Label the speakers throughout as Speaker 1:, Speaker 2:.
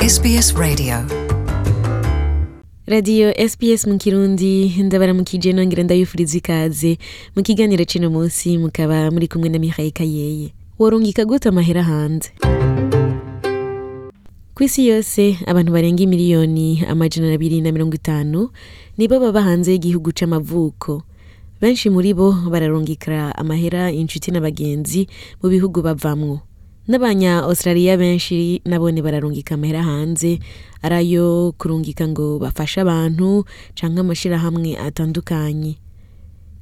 Speaker 1: SBS Radio
Speaker 2: radiyo sps mu kirundi ndabaramukije nongera ndabifuriza ikaze mu kiganiro cy'uno munsi mukaba muri kumwe na mihaye kayeye worungika gute amahera hanze ku isi yose abantu barenga miliyoni amajana abiri na mirongo itanu nibo baba hanze y'igihugu cy'amavuko benshi muri bo bararungikira amahera inshuti na bagenzi mu bihugu bavamwo n'abanya Australia benshi nabone bararungika amahera hanze arayo kurungika ngo bafashe abantu canke amashyirahamwe atandukanye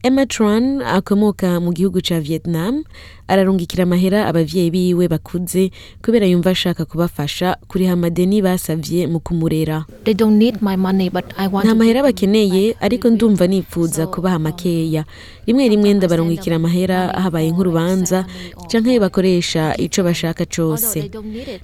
Speaker 2: Emma Tron akomoka mu gihugu cya Vietnam ararungikira amahera abavyeyi biwe bakuze kubera yumva ashaka kubafasha kuriha amadeni basabye mu kumurera. Nta mahera bakeneye ariko ndumva nifuza kubaha makeya. Rimwe rimwe ndabarungikira amahera habaye nk'urubanza canke bakoresha icyo bashaka
Speaker 3: cyose.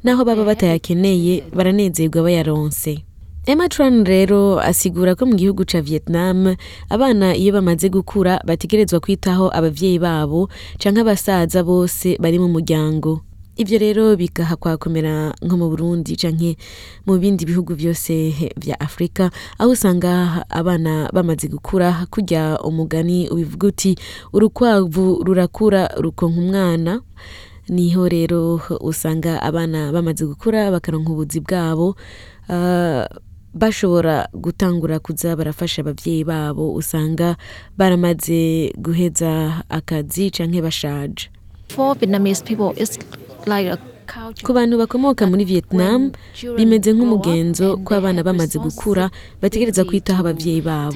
Speaker 2: Naho baba batayakeneye baranezerwa bayaronse. Emma Tran rero asigura ko mu gihugu ca Vietnam abana iyo bamaze gukura bategerezwa kwitaho ababyeyi babo cyangwa abasaza bose bari mu muryango. ibyo rero bigaha kwakomera nko mu Burundi canke mu bindi bihugu byose bya Afrika aho usanga abana bamaze gukura kujya umugani ubivuga uti urukwavu rurakura rukonka umwana niho rero usanga abana bamaze gukura bakaronka ubuzi bwabo. Ah, bashobora gutangura kuza barafasha ababyeyi babo usanga baramaze guheza akazi canke bashaje ku bantu bakomoka muri vietnam bimeze nk'umugenzo ko abana bamaze gukura bategereza kwitaho ababyeyi babo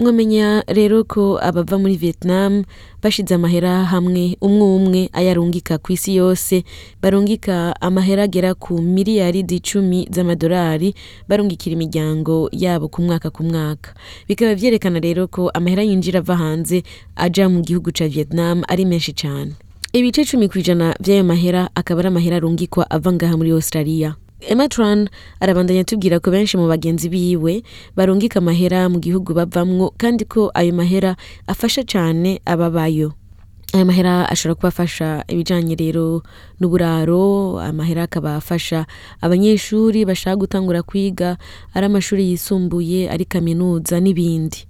Speaker 2: mwamenya rero ko abava muri vietnam bashize amahera hamwe umwe umwe ayarungika ku isi yose barungika amahera agera ku miliyari icumi z'amadolari barungikira imiryango yabo ku mwaka ku mwaka bikaba byerekana rero ko amahera yinjira ava hanze ajya mu gihugu cya vietnam ari menshi cyane ibice cumi ku ijana by'ayo mahera akaba ari amahera arungikwa ava ngaha muri australia Emma Tran arabandanya atubwira ko benshi mu bagenzi biwe barungika amahera mu gihugu bavamwo kandi ko ayo mahera afasha cane ababayo aya mahera ashobora kubafasha ibijyanye rero n'uburaro amahera akaba afasha abanyeshuri bashaka gutangura kwiga ari amashuri yisumbuye ari kaminuza n'ibindi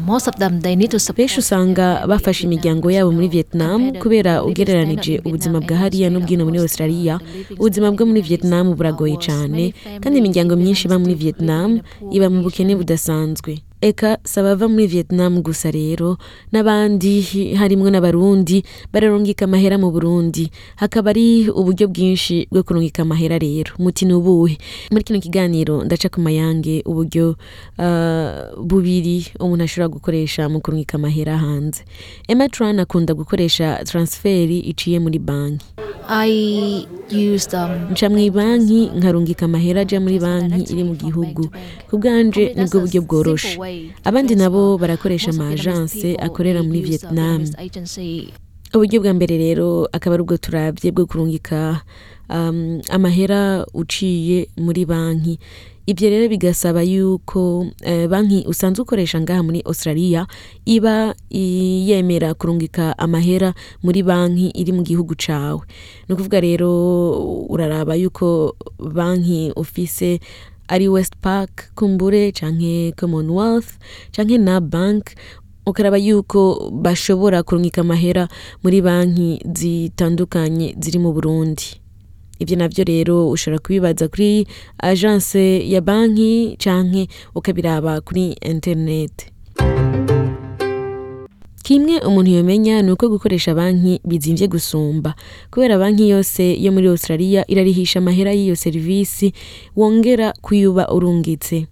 Speaker 2: benshi usanga bafasha imiryango yabo muri vietnam kubera ugereranije ubuzima bwa hariya n'ubwino muri australia ubuzima bwo muri vietnam buragoye cyane kandi imiryango myinshi iba muri vietnam iba mu bukene budasanzwe eka si muri vietnam gusa rero n'abandi harimo n'abarundi bararungika amahera mu burundi hakaba ari uburyo bwinshi bwo kurungika amahera rero muti ni ubuhe muri kino kiganiro ndaca ku mayange uburyo ah, bubiri umuntu ashobora gukoresha mu kurungika amahera hanze emma tran akunda gukoresha transferi iciye muri banki
Speaker 3: um,
Speaker 2: nca mu banki nkarungika amahera ajya muri banki iri mu gihugu ku bwanje nibwo buryo bworoshe abandi nabo barakoresha amajanse akorera muri vietnam uburyo bwa mbere rero akaba ari ubwo turabye bwo kurungika um, amahera uciye muri banki ibyo rero bigasaba yuko eh, banki usanzwe ukoresha ngaha muri australia iba yemera kurungika amahera muri banki iri mu gihugu cyawe ni ukuvuga rero uraraba yuko banki ufise ari West Park kumbure canke Commonwealth canke na bank ukaraba yuko bashobora kurungika amahera muri banki zitandukanye ziri mu Burundi ibyo navyo rero ushobora kubibaza kuri agence ya banki canke ukabiraba kuri internet Kimwe umuntu yomenya ni uko gukoresha banki bizimbye gusumba, kubera banki yose yo muri Australia irarihisha amahera y'iyo serivisi wongera kuyuba urungitse.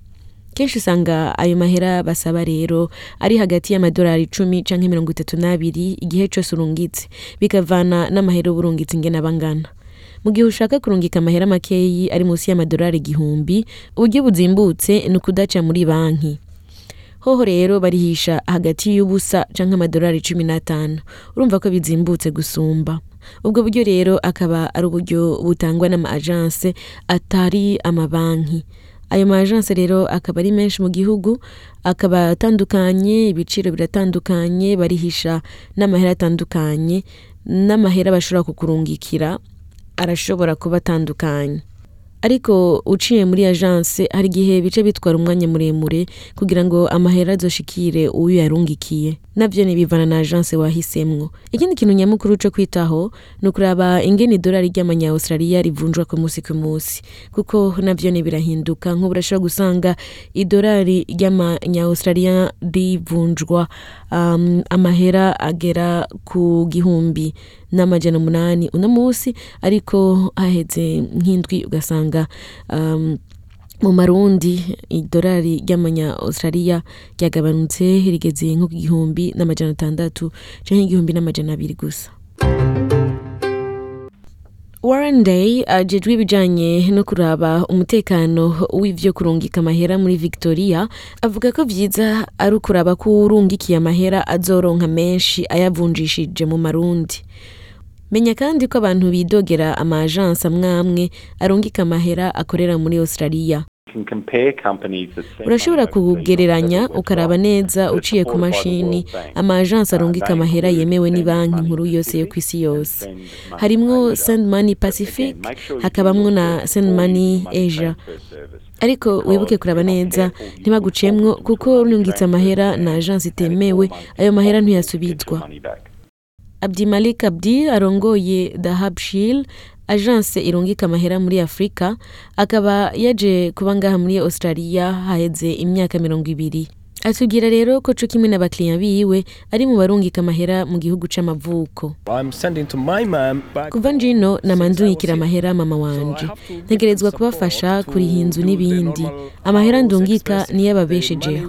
Speaker 2: Kenshi usanga ayo mahera basaba rero ari hagati y'amadolari icumi canke mirongo itatu n'abiri igihe cose urungitse, bikavana n'amahera uba urungitse ingene aba Mu gihe ushaka kurungika amahera makeyi ari musi y'amadolari igihumbi, uburyo buzimbutse ni ukudaca muri banki. hoho rero barihisha hagati y'ubusa cyangwa amadolari cumi n'atanu urumva ko bizimbutse gusumba ubwo buryo rero akaba ari uburyo butangwa n'ama atari amabanki ayo ma rero akaba ari menshi mu gihugu akaba atandukanye ibiciro biratandukanye barihisha n'amahera atandukanye n'amahera bashobora kukurungikira arashobora kuba atandukanye ariko uciye muri agence hari igihe bice bitwara umwanya muremure kugira ngo amahera azoshikire uwo yarungikiye nabyo nibivana na agence wahisemo ikindi kintu nyamukuru cyo kwitaho ni ukuraba ingene idolari ry'amanyaustraliya rivunjwa ku munsi ku munsi kuko navyo nibirahinduka nk'ubu urashobora gusanga idolari ry'amanyaustraliya rivunjwa amahera agera ku gihumbi n'amajana umunani uno munsi ariko haheze nk'indwi ugasanga um, mu marundi idorari ry'amanya Australia ryagabanutse rigeze nko n’amajyana gihumbi n'amajana atandatu canke igihumbi n'amajana abiri gusa Warren Day ajejwe ibijyanye no kuraba umutekano w'ivyo kurungika amahera muri Victoria avuga ko byiza ari ukuraba ko urungikiye amahera azoronka menshi ayavunjishije mu marundi Menya kandi ko abantu bidogera amajansi amwe amwe arungika amahera akorera muri Australia. Urashobora kugereranya ukaraba neza uciye ku mashini amajansi arungika amahera yemewe ni banki nkuru yose yo ku isi yose. Harimwo Send Money Pacific, hakabamwo na Send Money Asia. Ariko wibuke kuraba neza ntibagucemwo kuko urungitse amahera na ajansi itemewe, ayo mahera ntiyasubizwa. Abdimalik Abdi arongoye The Hub Shield agence irungika amahera muri Afurika akaba yaje kuba ngaha muri Australia haheze imyaka mirongo ibiri atubwira rero ko co kimwe n'abakiliya biwe ari mu barungika amahera mu gihugu c'amavuko kuva njino nama ndungikira amahera mama wanje ntegerezwa kubafasha kuriha inzu n'ibindi amahera ndungika niyo ababeshejeho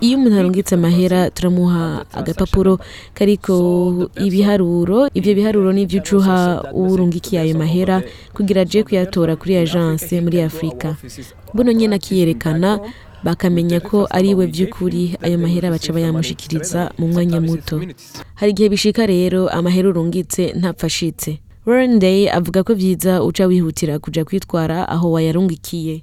Speaker 2: iyo umuntu arungitse amahera turamuha agapapuro kariko ibiharuro ibyo biharuro n'ivyo ucuha urungikiye ayo mahera kugira aje kuyatora kuri agence muri afurika buno nyene akiyerekana bakamenya ko ari we by'ukuri ayo mahera baca bayamushikiriza mu mwanya muto hari igihe bishika rero amahera urungitse ntapfashitse warren day avuga ko byiza uca wihutira kujya kwitwara aho wayarungikiye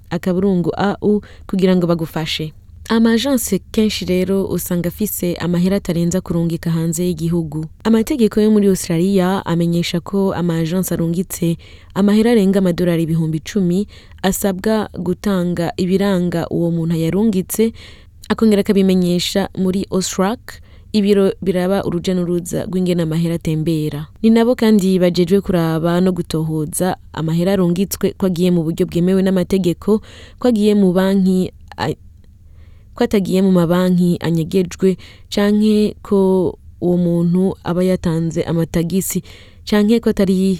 Speaker 2: akaburungu au kugira ngo bagufashe Amajansi kenshi rero usanga afise amahera atarenza kurungika hanze y'igihugu. Amategeko yo muri Australia amenyesha ko amajansi arungitse amahera arenga amadorari ibihumbi icumi asabwa gutanga ibiranga uwo muntu yarungitse akongera akabimenyesha muri AUSTRAC, ibiro biraba uruja n'uruza rw'ingene amahera atembera. Ni nabo kandi bajejwe kuraba no gutohoza amahera arungitswe ko agiye mu buryo bwemewe n'amategeko, ko agiye mu banki ko atagiye mu mabanki anyegejwe canke ko uwo muntu aba yatanze amatagisi canke ko atari